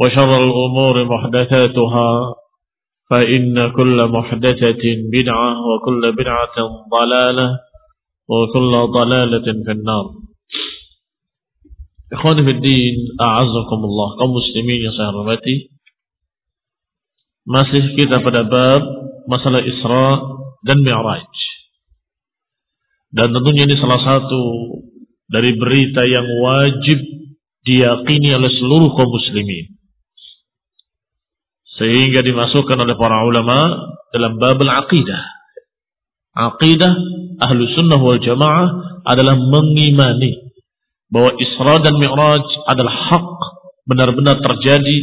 وشر الأمور محدثاتها فإن كل محدثة بدعة وكل بدعة ضلالة وكل ضلالة في النار إخواني في الدين أعزكم الله kaum muslimin yang saya hormati masih kita pada bab masalah Isra dan Mi'raj dan tentunya ini salah satu dari berita yang wajib diyakini oleh seluruh kaum muslimin sehingga dimasukkan oleh para ulama dalam bab al-aqidah aqidah ahlu sunnah wal jamaah adalah mengimani bahwa Isra dan Mi'raj adalah hak benar-benar terjadi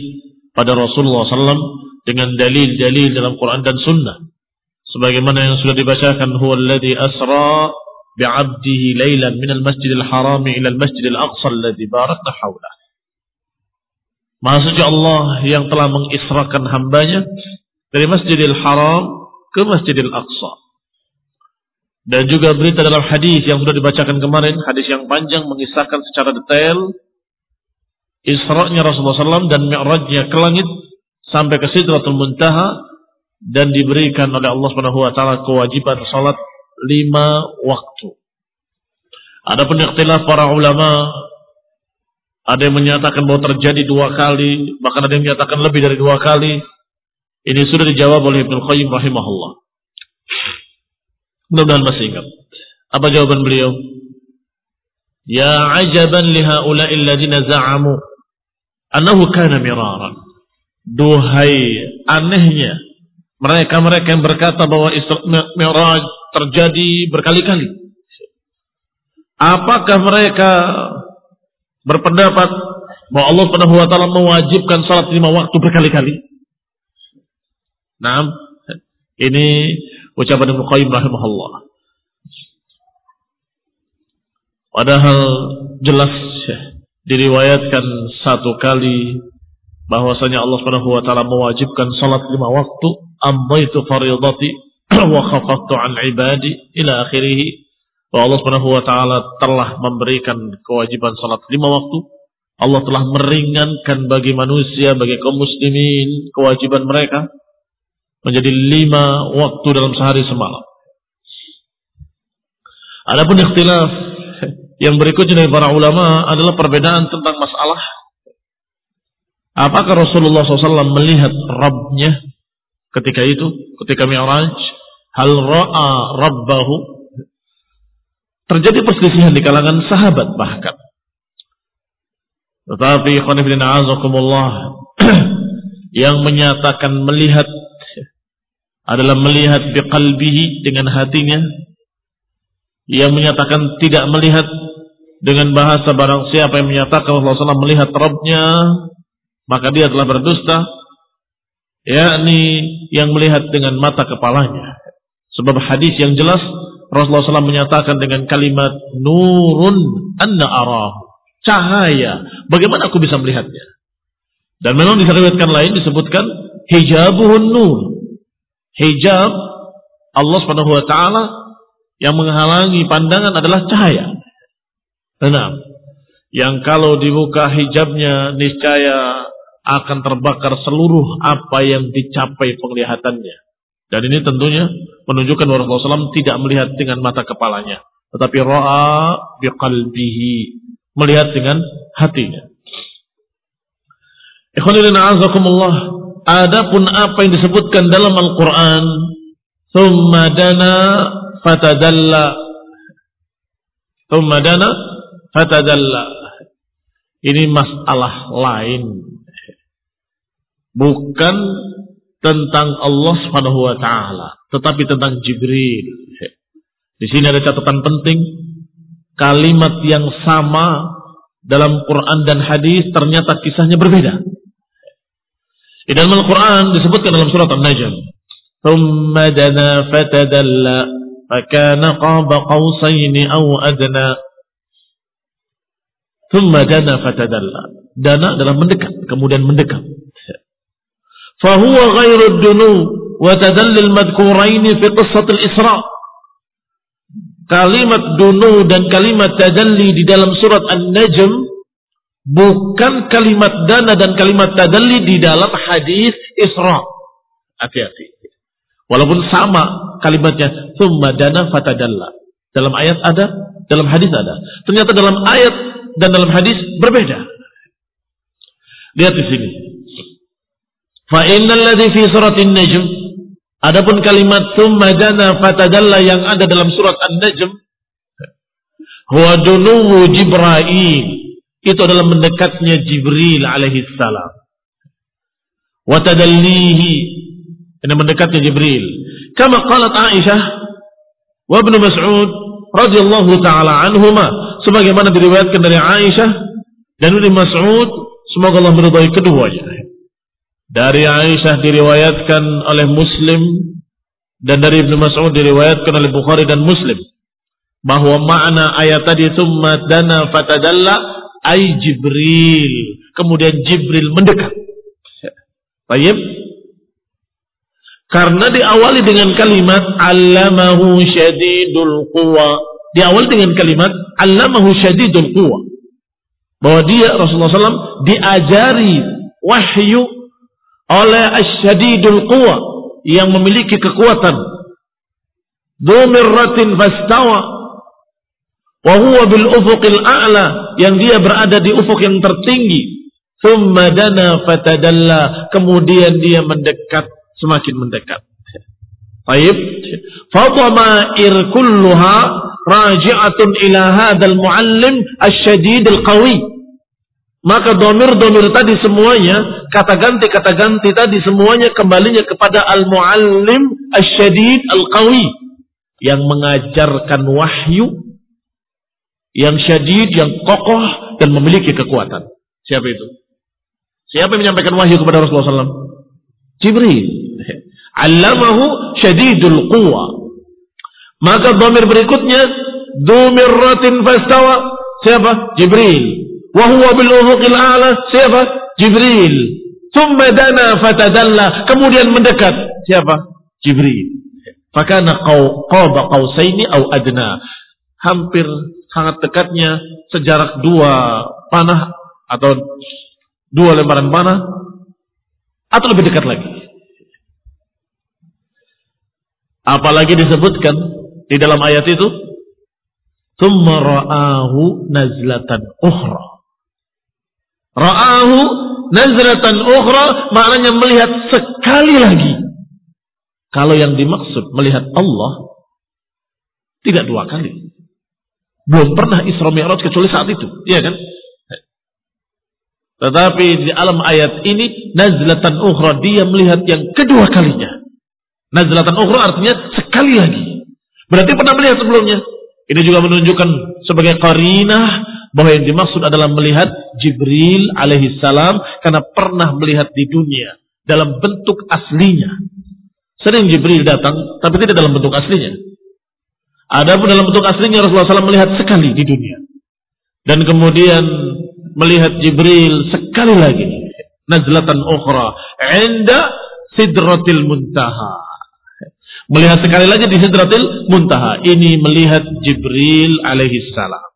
pada Rasulullah SAW dengan dalil-dalil dalam Quran dan Sunnah. Sebagaimana yang sudah dibacakan, huwa alladhi asra bi'abdihi laylan minal masjidil harami ilal masjidil aqsa alladhi barakna hawlah. Maksudnya Allah yang telah mengisrakan hambanya dari masjidil haram ke masjidil aqsa. Dan juga berita dalam hadis yang sudah dibacakan kemarin, hadis yang panjang mengisahkan secara detail Isra'nya Rasulullah SAW dan Mi'rajnya ke langit sampai ke Sidratul Muntaha dan diberikan oleh Allah Subhanahu wa taala kewajiban salat lima waktu. Adapun ikhtilaf para ulama ada yang menyatakan bahwa terjadi dua kali, bahkan ada yang menyatakan lebih dari dua kali. Ini sudah dijawab oleh Ibnu Qayyim rahimahullah. Mudah-mudahan masih ingat. Apa jawaban beliau? Ya ajaban li haula'il ladina za'amu annahu kana miraran. Duhai anehnya mereka-mereka yang berkata bahwa Isra Mi'raj terjadi berkali-kali. Apakah mereka berpendapat bahwa Allah Subhanahu wa taala mewajibkan salat lima waktu berkali-kali? Nah, ini ucapan Ibnu Qayyim rahimahullah. Padahal jelas diriwayatkan satu kali bahwasanya Allah Subhanahu wa taala mewajibkan salat lima waktu, amdaitu fardhati wa khafaftu an ibadi ila akhirih. Bahwa Allah Subhanahu wa taala telah memberikan kewajiban salat lima waktu. Allah telah meringankan bagi manusia, bagi kaum muslimin kewajiban mereka menjadi lima waktu dalam sehari semalam. Adapun ikhtilaf yang berikutnya dari para ulama adalah perbedaan tentang masalah apakah Rasulullah SAW melihat Rabbnya ketika itu, ketika Mi'raj, hal ra'a Rabbahu. Terjadi perselisihan di kalangan sahabat bahkan. Tetapi khonifidina azakumullah yang menyatakan melihat adalah melihat biqalbihi dengan hatinya. Yang menyatakan tidak melihat dengan bahasa barang siapa yang menyatakan Allah SAW melihat Rabbnya, maka dia telah berdusta. Yakni yang melihat dengan mata kepalanya. Sebab hadis yang jelas Rasulullah SAW menyatakan dengan kalimat nurun anna arah. Cahaya. Bagaimana aku bisa melihatnya? Dan memang disebutkan lain disebutkan hijabuhun nur. Hijab Allah Subhanahu wa taala yang menghalangi pandangan adalah cahaya. Enam. Yang kalau dibuka hijabnya niscaya akan terbakar seluruh apa yang dicapai penglihatannya. Dan ini tentunya menunjukkan bahwa Rasulullah SAW tidak melihat dengan mata kepalanya. Tetapi ra'a biqalbihi. Melihat dengan hatinya. Ikhwanilina azakumullah. Adapun apa yang disebutkan dalam Al-Quran. Thumma dana fatadalla. Thumma dana fatadalla. Ini masalah lain. Bukan tentang Allah Subhanahu wa taala, tetapi tentang Jibril. Di sini ada catatan penting, kalimat yang sama dalam Quran dan hadis ternyata kisahnya berbeda. Di dalam Al-Quran disebutkan dalam surat An-Najm, ثم دنا فتدلى فكان قاب قوسين أو أدنى ثم دنا فتدلى dana adalah mendekat kemudian mendekat fahuwa ghairu dunu wa tadallil madhkuraini fi qissatil Isra. Kalimat dunu dan kalimat tadalli di dalam surat An-Najm bukan kalimat dana dan kalimat tadalli di dalam hadis Isra. Hati-hati. Walaupun sama kalimatnya summa dana fatadalla. Dalam ayat ada, dalam hadis ada. Ternyata dalam ayat dan dalam hadis berbeda. Lihat di sini. Fa innal ladzi fi suratin najm adapun kalimat summa dana fatadalla yang ada dalam surat An-Najm huwa dunuwu Jibril itu adalah mendekatnya Jibril alaihi salam. Wa tadallihi ini mendekatnya Jibril. Kama qalat Aisyah wa Ibnu Mas'ud radhiyallahu taala anhuma sebagaimana diriwayatkan dari Aisyah dan Ibnu Mas'ud semoga Allah meridai keduanya. Dari Aisyah diriwayatkan oleh Muslim dan dari Ibnu Mas'ud diriwayatkan oleh Bukhari dan Muslim bahwa makna ayat tadi summa dana fatadalla ay Jibril. Kemudian Jibril mendekat. Baik. Karena diawali dengan kalimat allamahu syadidul quwa. Diawali dengan kalimat allamahu syadidul quwa. Bahwa dia Rasulullah SAW diajari wahyu oleh asyadidul quwa yang memiliki kekuatan. Dumirratin fastawa. Wa huwa bil ufuqil a'la yang dia berada di ufuk yang tertinggi. Thumma dana fatadalla kemudian dia mendekat semakin mendekat. Baik. Fadhamair kulluha raji'atun ila hadzal muallim asyadid al-qawi maka domir-domir tadi semuanya, kata ganti-kata ganti tadi semuanya kembalinya kepada al-muallim asyadid al-qawi. Yang mengajarkan wahyu, yang syadid, yang kokoh, dan memiliki kekuatan. Siapa itu? Siapa yang menyampaikan wahyu kepada Rasulullah SAW? Jibril. Allamahu syadidul quwa. Maka domir berikutnya, ratin fastawa. Siapa? Jibril. Wahuwa bil ufuqil a'la siapa? Jibril. Thumma dana fatadalla. Kemudian mendekat. Siapa? Jibril. Fakana qaba qausaini au adna. Hampir sangat dekatnya sejarak dua panah atau dua lembaran panah atau lebih dekat lagi. Apalagi disebutkan di dalam ayat itu, "Tsumma ra'ahu nazlatan ukhra." Ra'ahu nazratan ukhra maknanya melihat sekali lagi. Kalau yang dimaksud melihat Allah tidak dua kali. Belum pernah Isra Mi'raj kecuali saat itu, iya kan? Tetapi di alam ayat ini nazlatan ukhra dia melihat yang kedua kalinya. Nazlatan ukhra artinya sekali lagi. Berarti pernah melihat sebelumnya. Ini juga menunjukkan sebagai qarinah bahwa yang dimaksud adalah melihat Jibril alaihi salam karena pernah melihat di dunia dalam bentuk aslinya. Sering Jibril datang tapi tidak dalam bentuk aslinya. Adapun dalam bentuk aslinya Rasulullah SAW melihat sekali di dunia. Dan kemudian melihat Jibril sekali lagi. Nazlatan ukhra. Inda sidratil muntaha. Melihat sekali lagi di sidratil muntaha. Ini melihat Jibril alaihi salam.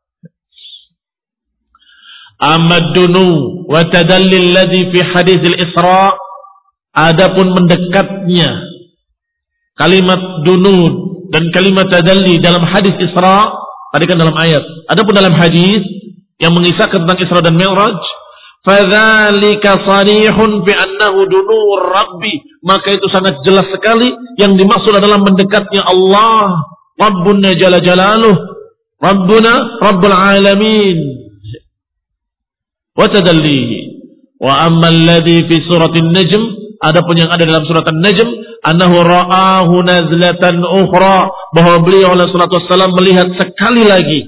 Amad dunu wa tadallil ladhi fi hadis al-Isra adapun mendekatnya kalimat dunud dan kalimat tadalli dalam hadis Isra tadi kan dalam ayat. Adapun dalam hadis yang mengisahkan tentang Isra dan Mi'raj fadzalika sarihun bi annahu dunur rabbi. Maka itu sangat jelas sekali yang dimaksud adalah mendekatnya Allah Rabbuna jalla jalaluh Rabbuna Rabbul alamin wa tadallihi. Wa amma alladhi fi suratin najm adapun yang ada dalam surat an-najm annahu ra'ahu nazlatan ukhra bahwa beliau oleh salatu wassalam melihat sekali lagi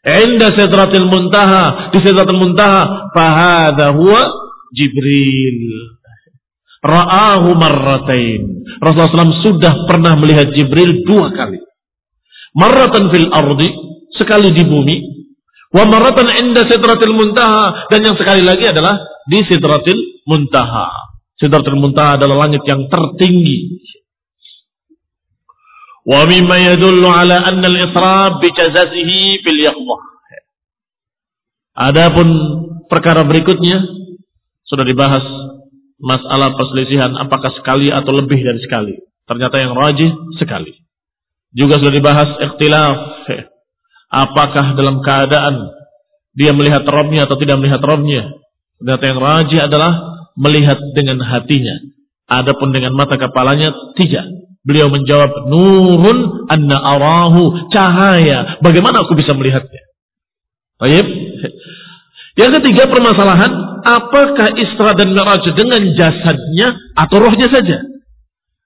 inda sidratil muntaha di sidratil muntaha fahadha huwa jibril. Ra'ahu marratain. Rasulullah SAW sudah pernah melihat Jibril dua kali. Marratan fil ardi sekali di bumi Wa maratan inda muntaha. Dan yang sekali lagi adalah di sidratil muntaha. Sidratil muntaha adalah langit yang tertinggi. Wa mimma yadullu ala anna al-isra bijazazihi fil yaqdah. Adapun perkara berikutnya sudah dibahas masalah perselisihan apakah sekali atau lebih dari sekali. Ternyata yang rajih sekali. Juga sudah dibahas ikhtilaf Apakah dalam keadaan dia melihat robnya atau tidak melihat robnya? Ternyata yang rajih adalah melihat dengan hatinya. Adapun dengan mata kepalanya tidak. Beliau menjawab nurun anna arahu cahaya. Bagaimana aku bisa melihatnya? Baik. Yang ketiga permasalahan, apakah Isra dan Mi'raj dengan jasadnya atau rohnya saja?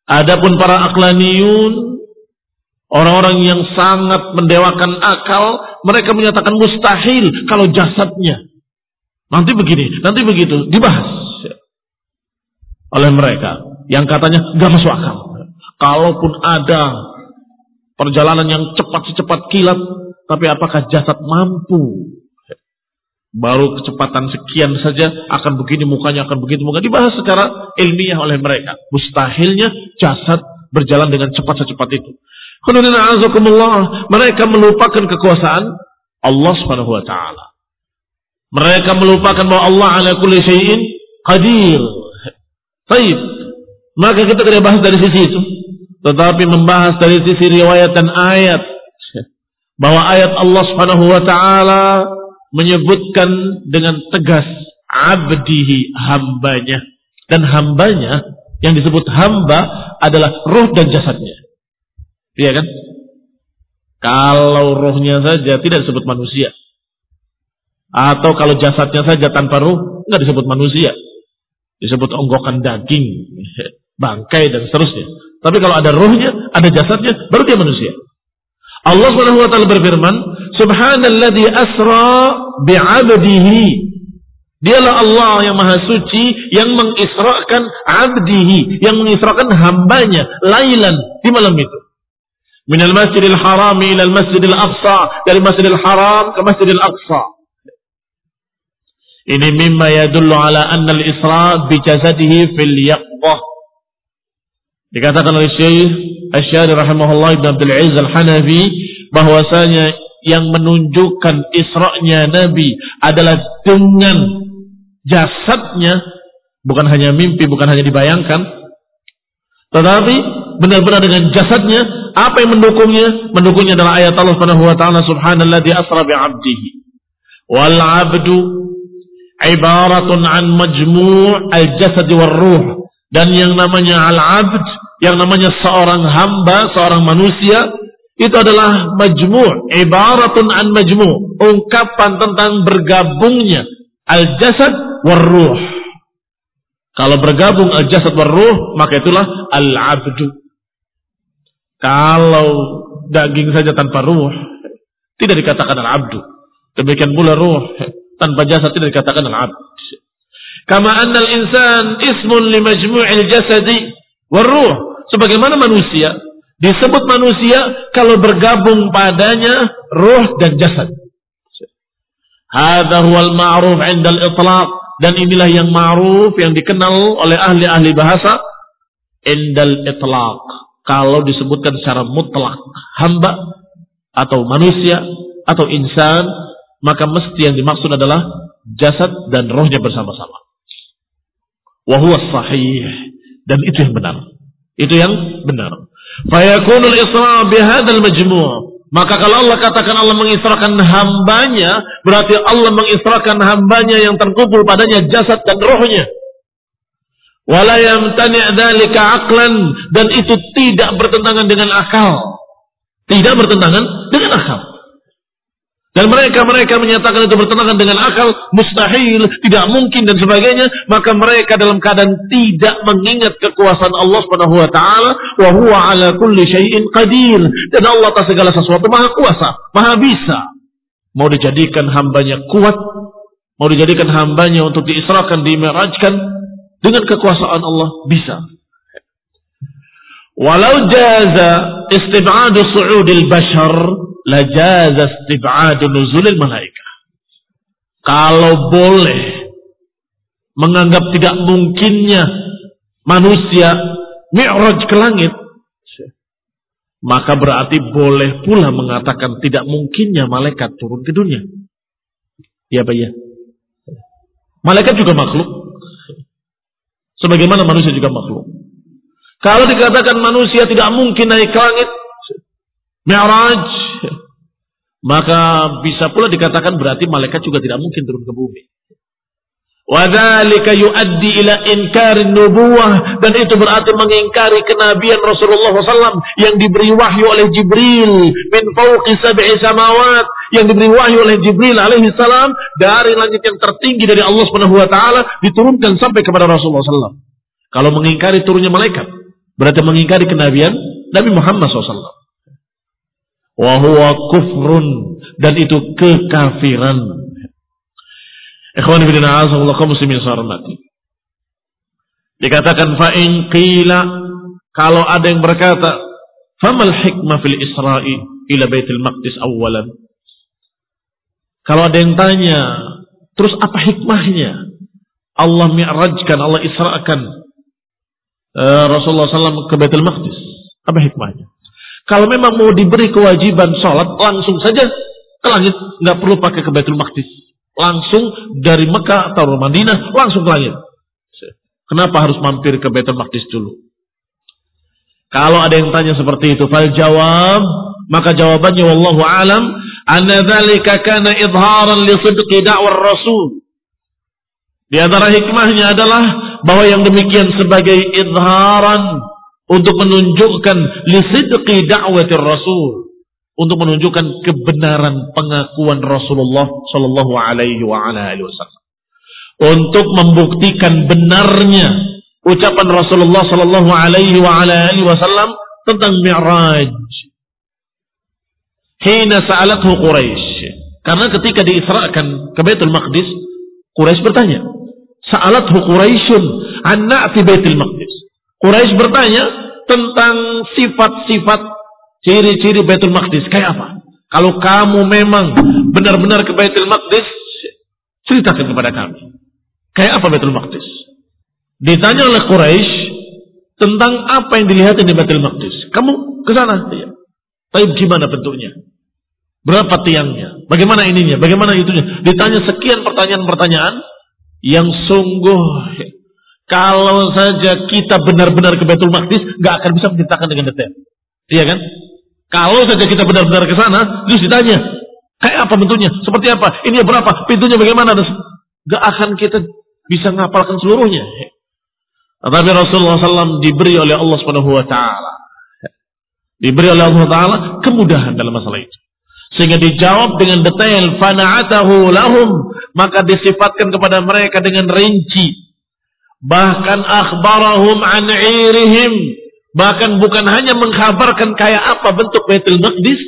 Adapun para aklaniyun Orang-orang yang sangat mendewakan akal, mereka menyatakan mustahil kalau jasadnya. Nanti begini, nanti begitu, dibahas oleh mereka. Yang katanya gak masuk akal. Kalaupun ada perjalanan yang cepat secepat kilat, tapi apakah jasad mampu? Baru kecepatan sekian saja akan begini mukanya, akan begitu mukanya. Dibahas secara ilmiah oleh mereka. Mustahilnya jasad berjalan dengan cepat secepat itu. Mereka melupakan kekuasaan Allah Subhanahu wa taala. Mereka melupakan bahwa Allah ala kulli syai'in qadir. Baik. Maka kita tidak bahas dari sisi itu, tetapi membahas dari sisi riwayat dan ayat bahwa ayat Allah Subhanahu wa taala menyebutkan dengan tegas abdihi hambanya dan hambanya yang disebut hamba adalah roh dan jasadnya. Iya kan? Kalau rohnya saja tidak disebut manusia. Atau kalau jasadnya saja tanpa roh, nggak disebut manusia. Disebut onggokan daging, bangkai dan seterusnya. Tapi kalau ada rohnya, ada jasadnya, baru dia manusia. Allah Subhanahu wa taala berfirman, "Subhanalladzi asra bi'abdihi." Dialah Allah yang maha suci yang mengisrakan abdihi, yang mengisrakan hambanya lailan di malam itu minal masjidil haram ila masjidil aqsa dari masjidil haram ke masjidil aqsa. Ini mimma yadullu ala anna al-isra bi jasadihi fil yaqdah dikatakan oleh Syekh Asy-Syari rahimahullah Ibnu Abdul Aziz Al-Hanafi bahwasanya yang menunjukkan Isra'nya Nabi adalah dengan jasadnya bukan hanya mimpi bukan hanya dibayangkan. Tetapi benar-benar dengan jasadnya apa yang mendukungnya? Mendukungnya adalah ayat Allah Subhanahu wa taala subhanalladzi asra bi 'abdihi. Wal 'abdu ibaratun an majmu' al-jasad war ruh. Dan yang namanya al-'abd, yang namanya seorang hamba, seorang manusia, itu adalah majmu' ibaratun an majmu' ungkapan tentang bergabungnya al-jasad war ruh Kalau bergabung al-jasad ruh, maka itulah al-abdu. Kalau daging saja tanpa ruh, tidak dikatakan al-abdu. Demikian pula ruh tanpa jasad tidak dikatakan al-abd. Kama anna al-insan ismun li majmu'il jasadi ruh. Sebagaimana manusia disebut manusia kalau bergabung padanya ruh dan jasad. Hadha huwal ma'ruf 'inda al-itlaq dan inilah yang ma'ruf yang dikenal oleh ahli-ahli bahasa indal itlaq. Kalau disebutkan secara mutlak hamba atau manusia atau insan maka mesti yang dimaksud adalah jasad dan rohnya bersama-sama. Wahuwa sahih dan itu yang benar. Itu yang benar. Fayakunul isra bihadal majmu' Maka kalau Allah katakan Allah mengisrakan hambanya, berarti Allah mengisrakan hambanya yang terkumpul padanya jasad dan rohnya. Wala yamtani' dzalika aqlan dan itu tidak bertentangan dengan akal. Tidak bertentangan dengan akal. Dan mereka-mereka menyatakan itu bertentangan dengan akal, mustahil, tidak mungkin dan sebagainya, maka mereka dalam keadaan tidak mengingat kekuasaan Allah Subhanahu wa taala, wa huwa ala kulli syai'in qadir. Dan Allah atas segala sesuatu maha kuasa, maha bisa. Mau dijadikan hambanya kuat, mau dijadikan hambanya untuk diisrakan, dimirajkan dengan kekuasaan Allah bisa. Walau jaza istib'adu su'udil bashar lajaz istib'adu nuzulil malaikah. Kalau boleh menganggap tidak mungkinnya manusia mi'raj ke langit, maka berarti boleh pula mengatakan tidak mungkinnya malaikat turun ke dunia. Ya Pak ya. Malaikat juga makhluk. Sebagaimana manusia juga makhluk. Kalau dikatakan manusia tidak mungkin naik ke langit, Mi'raj, maka bisa pula dikatakan berarti malaikat juga tidak mungkin turun ke bumi. Wadhalika yuaddi ila inkar nubuwah dan itu berarti mengingkari kenabian Rasulullah SAW yang diberi wahyu oleh Jibril min fawqi sab'i samawat yang diberi wahyu oleh Jibril alaihi salam dari langit yang tertinggi dari Allah taala diturunkan sampai kepada Rasulullah SAW. Kalau mengingkari turunnya malaikat, Berarti mengingkari kenabian Nabi Muhammad SAW. Wahuwa kufrun. Dan itu kekafiran. Ikhwan bin a'azallahu kaum muslimin sarmati. Dikatakan fa'in qila kalau ada yang berkata famal hikmah fil isra'i ila baitul maqdis awalan. Kalau ada yang tanya, terus apa hikmahnya? Allah mi'rajkan, Allah isra'kan Eh, Rasulullah SAW ke Baitul Maqdis. Apa hikmahnya? Kalau memang mau diberi kewajiban sholat, langsung saja ke langit. Nggak perlu pakai ke Baitul Maqdis. Langsung dari Mekah atau Madinah, langsung ke langit. Kenapa harus mampir ke Baitul Maqdis dulu? Kalau ada yang tanya seperti itu, fal jawab, maka jawabannya wallahu alam, anna dzalika kana idharan li sidqi da'war rasul. Di antara hikmahnya adalah bahwa yang demikian sebagai izharan untuk menunjukkan lisidqi da'watir rasul untuk menunjukkan kebenaran pengakuan Rasulullah Shallallahu Alaihi Wasallam untuk membuktikan benarnya ucapan Rasulullah Shallallahu Alaihi Wasallam tentang Mi'raj. Hina sa'alathu Quraisy. Karena ketika diisrakan ke Baitul Maqdis, Quraisy bertanya, Sa'alathu Quraisyun an na'ti Baitul Maqdis. Quraisy bertanya tentang sifat-sifat ciri-ciri Baitul Maqdis. Kayak apa? Kalau kamu memang benar-benar ke Baitul Maqdis, ceritakan kepada kami. Kayak apa Baitul Maqdis? Ditanya oleh Quraisy tentang apa yang dilihat di Baitul Maqdis. Kamu ke sana? Iya. Tapi gimana bentuknya? Berapa tiangnya? Bagaimana ininya? Bagaimana itunya? Ditanya sekian pertanyaan-pertanyaan yang sungguh kalau saja kita benar-benar ke Betul Maqdis nggak akan bisa menceritakan dengan detail. Iya kan? Kalau saja kita benar-benar ke sana, terus ditanya, kayak apa bentuknya? Seperti apa? Ini berapa? Pintunya bagaimana? Gak akan kita bisa ngapalkan seluruhnya. Tapi Rasulullah SAW diberi oleh Allah Subhanahu Wa Taala, diberi oleh Allah Taala kemudahan dalam masalah itu. Sehingga dijawab dengan detail fana'atahu lahum maka disifatkan kepada mereka dengan rinci Bahkan akhbarahum an irihim. Bahkan bukan hanya mengkhabarkan kayak apa bentuk Baitul Maqdis.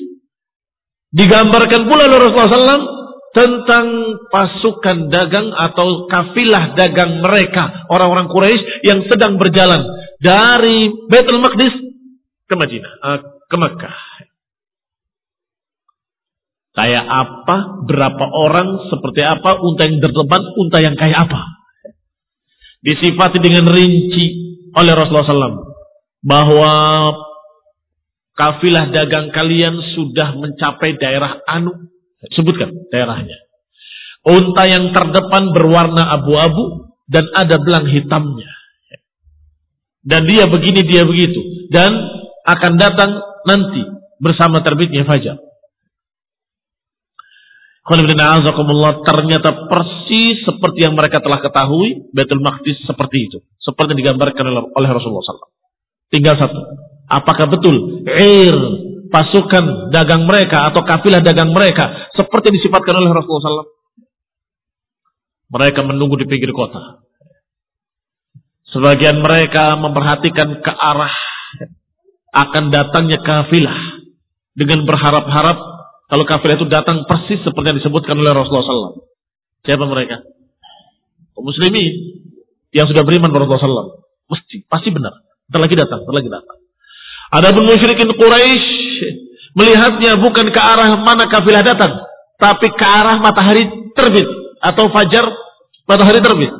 Digambarkan pula oleh Rasulullah SAW tentang pasukan dagang atau kafilah dagang mereka. Orang-orang Quraisy yang sedang berjalan dari Baitul Maqdis ke Madinah, eh, ke Mekah. Kayak apa, berapa orang, seperti apa, unta yang terdepan, unta yang kayak apa. Disifati dengan rinci oleh Rasulullah SAW. Bahwa kafilah dagang kalian sudah mencapai daerah Anu. Sebutkan daerahnya. Unta yang terdepan berwarna abu-abu dan ada belang hitamnya. Dan dia begini, dia begitu. Dan akan datang nanti bersama terbitnya fajar. Ternyata persis seperti yang mereka telah ketahui, Betul Maqdis seperti itu. Seperti digambarkan oleh Rasulullah SAW. Tinggal satu. Apakah betul air pasukan dagang mereka atau kafilah dagang mereka seperti disifatkan oleh Rasulullah SAW? Mereka menunggu di pinggir kota. Sebagian mereka memperhatikan ke arah akan datangnya kafilah dengan berharap-harap kalau kafilah itu datang persis seperti yang disebutkan oleh Rasulullah SAW. Siapa mereka? Muslimin yang sudah beriman kepada Rasulullah SAW. Mesti, pasti benar. Nanti lagi datang, nanti lagi datang. Ada pun musyrikin Quraisy melihatnya bukan ke arah mana kafilah datang, tapi ke arah matahari terbit atau fajar matahari terbit.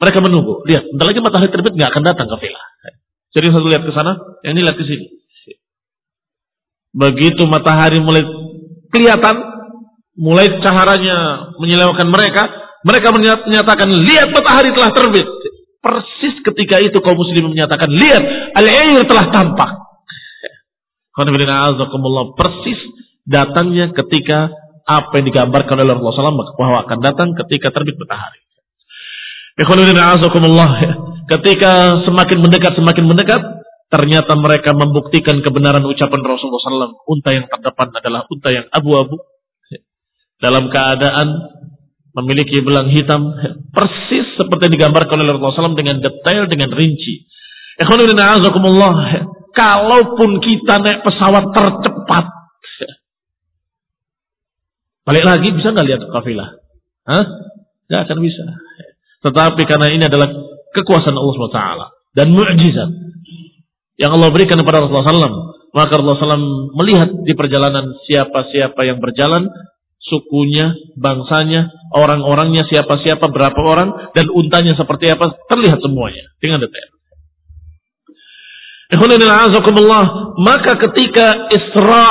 Mereka menunggu. Lihat, nanti lagi matahari terbit nggak akan datang kafilah. Jadi satu lihat ke sana, yang ini lihat ke sini. Begitu matahari mulai kelihatan mulai caharanya menyilaukan mereka, mereka menyatakan lihat matahari telah terbit. Persis ketika itu kaum muslim menyatakan lihat al-air telah tampak. Persis datangnya ketika apa yang digambarkan oleh Rasulullah SAW bahwa akan datang ketika terbit matahari. Ketika semakin mendekat semakin mendekat Ternyata mereka membuktikan kebenaran ucapan Rasulullah SAW. Unta yang terdepan adalah unta yang abu-abu. Dalam keadaan memiliki belang hitam. Persis seperti digambarkan oleh Rasulullah SAW dengan detail, dengan rinci. Kalaupun kita naik pesawat tercepat. Balik lagi bisa nggak lihat kafilah? Hah? Gak akan bisa. Tetapi karena ini adalah kekuasaan Allah SWT dan mujizat yang Allah berikan kepada Rasulullah SAW. Maka Rasulullah SAW melihat di perjalanan siapa-siapa yang berjalan, sukunya, bangsanya, orang-orangnya, siapa-siapa, berapa orang, dan untanya seperti apa, terlihat semuanya dengan detail. Maka ketika Isra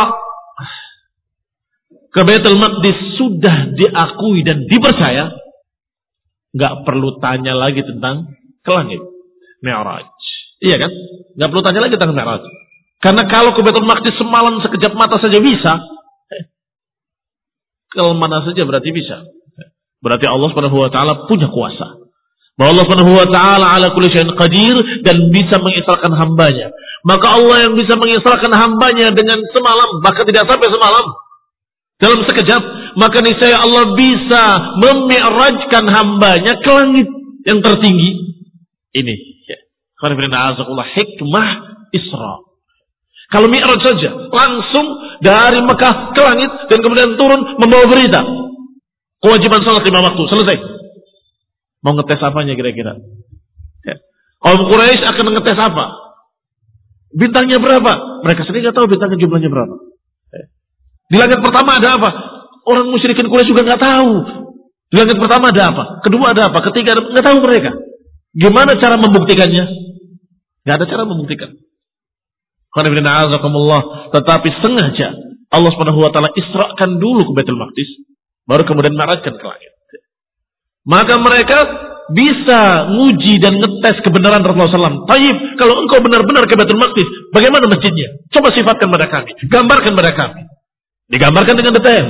ke Baitul Maqdis sudah diakui dan dipercaya, nggak perlu tanya lagi tentang ke langit. Mi'raj. Iya kan? Gak perlu tanya lagi tentang Mi'raj. Karena kalau ke Baitul Maqdis semalam sekejap mata saja bisa, ke mana saja berarti bisa. Berarti Allah Subhanahu wa taala punya kuasa. Bahwa Allah Subhanahu wa taala ala kulli syai'in qadir dan bisa mengisrakan hambanya. Maka Allah yang bisa mengisrakan hambanya dengan semalam, bahkan tidak sampai semalam. Dalam sekejap, maka niscaya Allah bisa memi'rajkan hambanya ke langit yang tertinggi. Ini hikmah Isra. Kalau Mi'raj saja, langsung dari Mekah ke langit dan kemudian turun membawa berita. Kewajiban salat lima waktu, selesai. Mau ngetes apanya kira-kira? Ya. Quraisy akan ngetes apa? Bintangnya berapa? Mereka sendiri nggak tahu bintangnya jumlahnya berapa. Ya. Di langit pertama ada apa? Orang musyrikin Quraisy juga nggak tahu. Di langit pertama ada apa? Kedua ada apa? Ketiga nggak tahu mereka. Gimana cara membuktikannya? Gak ada cara membuktikan. Tetapi sengaja Allah Subhanahu wa taala israkan dulu ke Baitul Maqdis, baru kemudian marahkan ke langit. Maka mereka bisa nguji dan ngetes kebenaran Rasulullah SAW. Taib, kalau engkau benar-benar ke Baitul Maqdis, bagaimana masjidnya? Coba sifatkan pada kami, gambarkan pada kami. Digambarkan dengan detail.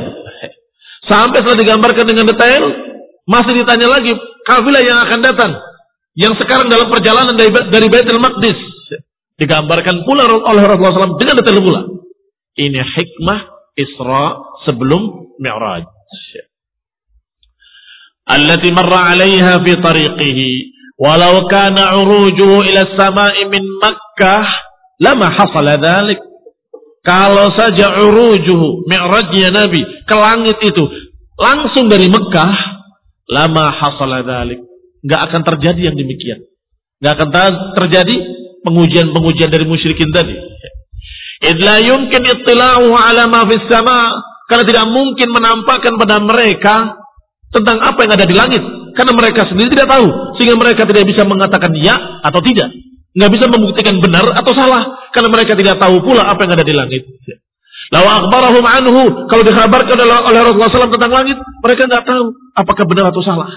Sampai setelah digambarkan dengan detail, masih ditanya lagi kafilah yang akan datang yang sekarang dalam perjalanan dari, dari Baitul Maqdis digambarkan pula oleh Rasulullah SAW dengan detail pula. Ini hikmah Isra sebelum Mi'raj. Allati marra 'alaiha fi tariqihi Walau kana urujuhu ila sama'i min Makkah lama hasala dhalik. Kalau saja urujuhu mi'rajnya Nabi ke langit itu langsung dari Mekah lama hasala dhalik. Enggak akan terjadi yang demikian. Enggak akan terjadi pengujian-pengujian dari musyrikin tadi. Idla yumkin ittila'uhu ala ma fis sama. Karena tidak mungkin menampakkan pada mereka tentang apa yang ada di langit. Karena mereka sendiri tidak tahu sehingga mereka tidak bisa mengatakan ya atau tidak. Nggak bisa membuktikan benar atau salah karena mereka tidak tahu pula apa yang ada di langit. Lalu akbarahum anhu kalau dikabarkan oleh Rasulullah SAW tentang langit mereka nggak tahu apakah benar atau salah.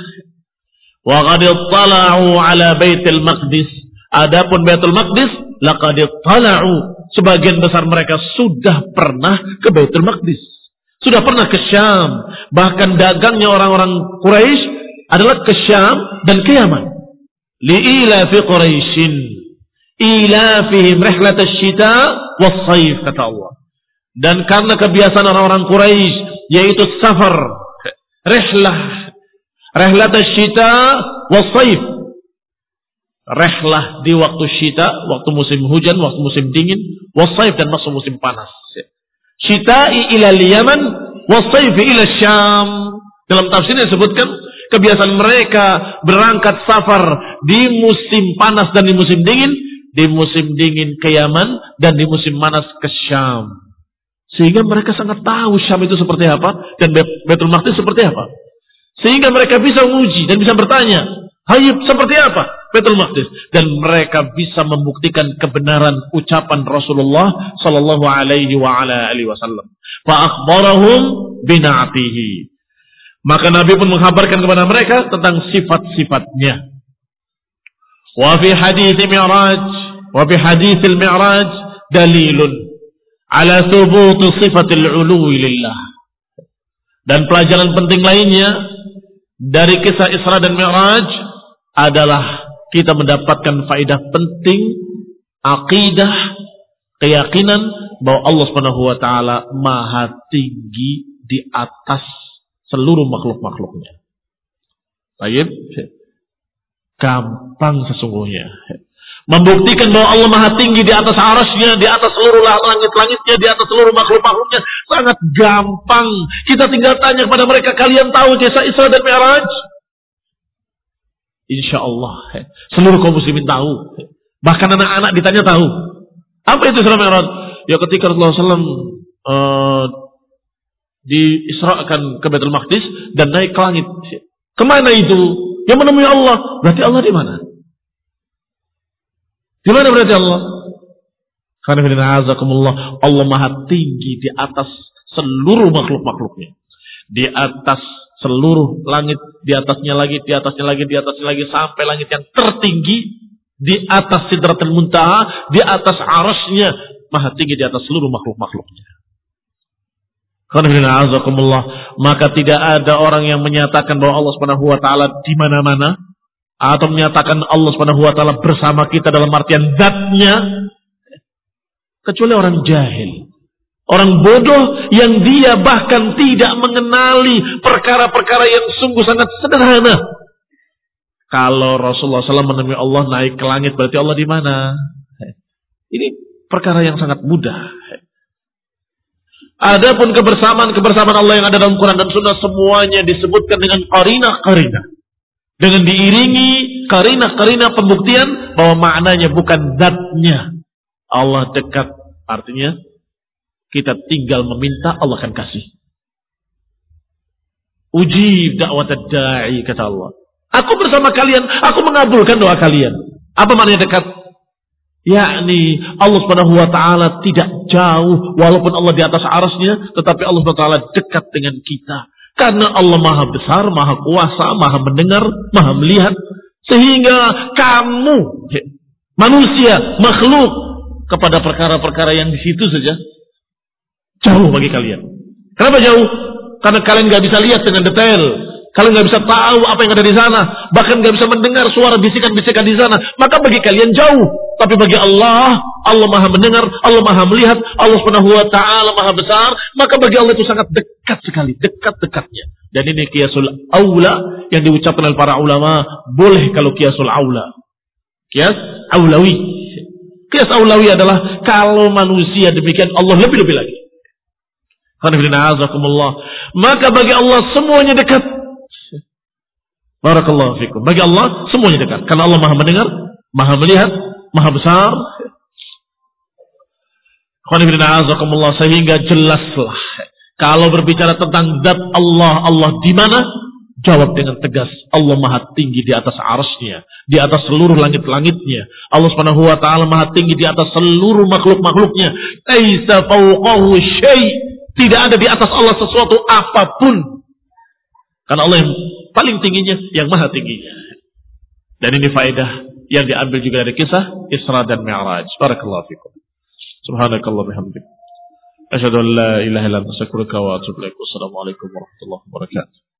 Wa ala baitil maqdis adapun baitul maqdis laqad tala'u sebagian besar mereka sudah pernah ke baitul maqdis sudah pernah ke Syam bahkan dagangnya orang-orang Quraisy adalah ke Syam dan ke Yaman. Li'ila fi Quraisyin. Ilafihim rihlat syita was-saif kata Allah. Dan karena kebiasaan orang-orang Quraisy yaitu safar, rihlah, rihlat syita was-saif. Rehlah di waktu syita, waktu musim hujan, waktu musim dingin, wasaif dan masuk musim panas. Syita'i ila Yaman, wasaifi ila Syam. Dalam tafsirnya disebutkan kebiasaan mereka berangkat safar di musim panas dan di musim dingin, di musim dingin ke Yaman dan di musim panas ke Syam. Sehingga mereka sangat tahu Syam itu seperti apa dan Betul Maqdis seperti apa. Sehingga mereka bisa menguji dan bisa bertanya, Hayib seperti apa Betul Maqdis dan mereka bisa membuktikan kebenaran ucapan Rasulullah sallallahu alaihi wa ala alihi wasallam. Fa akhbarahum bina'atihi. Maka Nabi pun mengkabarkan kepada mereka tentang sifat-sifatnya. Wa fi hadis Mi'raj, wa fi hadis Mi'raj dalilun ala thubut sifatil uluwi lillah. Dan pelajaran penting lainnya dari kisah Isra dan Mi'raj adalah kita mendapatkan faedah penting akidah keyakinan bahwa Allah Subhanahu wa taala maha tinggi di atas seluruh makhluk-makhluknya. Baik, gampang sesungguhnya. Membuktikan bahwa Allah maha tinggi di atas arasnya, di atas seluruh langit-langitnya, di atas seluruh makhluk-makhluknya. Sangat gampang. Kita tinggal tanya kepada mereka, kalian tahu kisah Isra dan Mi'raj? Insya Allah. Seluruh kaum muslimin tahu. Bahkan anak-anak ditanya tahu. Apa itu Isra Mi'raj? Ya ketika Rasulullah SAW uh, diisrakan ke Baitul Maqdis dan naik ke langit. Ke mana itu? Yang menemui Allah. Berarti Allah di mana? Di mana berarti Allah? Karena Allah maha tinggi di atas seluruh makhluk-makhluknya. Di atas seluruh langit, di atasnya lagi, di atasnya lagi, di atasnya lagi, sampai langit yang tertinggi, di atas sidratul muntaha, di atas arasnya, maha tinggi di atas seluruh makhluk-makhluknya. Maka tidak ada orang yang menyatakan bahwa Allah Subhanahu wa taala di mana-mana atau menyatakan Allah Subhanahu wa taala bersama kita dalam artian zatnya kecuali orang jahil. Orang bodoh yang dia bahkan tidak mengenali perkara-perkara yang sungguh sangat sederhana. Kalau Rasulullah SAW menemui Allah naik ke langit berarti Allah di mana? Ini perkara yang sangat mudah. Adapun kebersamaan-kebersamaan Allah yang ada dalam Quran dan Sunnah semuanya disebutkan dengan karina-karina. Dengan diiringi karina-karina pembuktian bahwa maknanya bukan zatnya. Allah dekat. Artinya kita tinggal meminta Allah akan kasih. Uji dakwah da'i kata Allah. Aku bersama kalian, aku mengabulkan doa kalian. Apa maknanya dekat? yakni Allah Subhanahu wa taala tidak jauh walaupun Allah di atas arasnya tetapi Allah Subhanahu wa taala dekat dengan kita karena Allah Maha besar, Maha kuasa, Maha mendengar, Maha melihat sehingga kamu manusia, makhluk kepada perkara-perkara yang di situ saja jauh bagi kalian. Kenapa jauh? Karena kalian nggak bisa lihat dengan detail. Kalian nggak bisa tahu apa yang ada di sana, bahkan nggak bisa mendengar suara bisikan-bisikan di sana. Maka bagi kalian jauh, tapi bagi Allah, Allah Maha mendengar, Allah Maha melihat, Allah Subhanahu wa taala Maha besar, maka bagi Allah itu sangat dekat sekali, dekat-dekatnya. Dan ini kiasul aula yang diucapkan oleh para ulama. Boleh kalau kiasul aula. Kias aulawi. Kias aulawi adalah kalau manusia demikian Allah lebih-lebih lagi. Maka bagi Allah semuanya dekat. Barakallahu fikum. Bagi Allah semuanya dekat. Karena Allah maha mendengar, maha melihat, maha besar. Sehingga jelaslah. Kalau berbicara tentang zat Allah, Allah di mana? Jawab dengan tegas. Allah maha tinggi di atas arasnya. Di atas seluruh langit-langitnya. Allah subhanahu wa maha tinggi di atas seluruh makhluk-makhluknya. Taisa fauqahu syai' Tidak ada di atas Allah sesuatu apa pun. Karena Allah yang paling tingginya, yang maha tingginya. Dan ini faedah yang diambil juga dari kisah Isra dan Mi'raj. Barakallahu fikum. Subhanakallah bihamdik. Asyhadu an la ilaha wa atubu ilaik. Wassalamualaikum warahmatullahi wabarakatuh.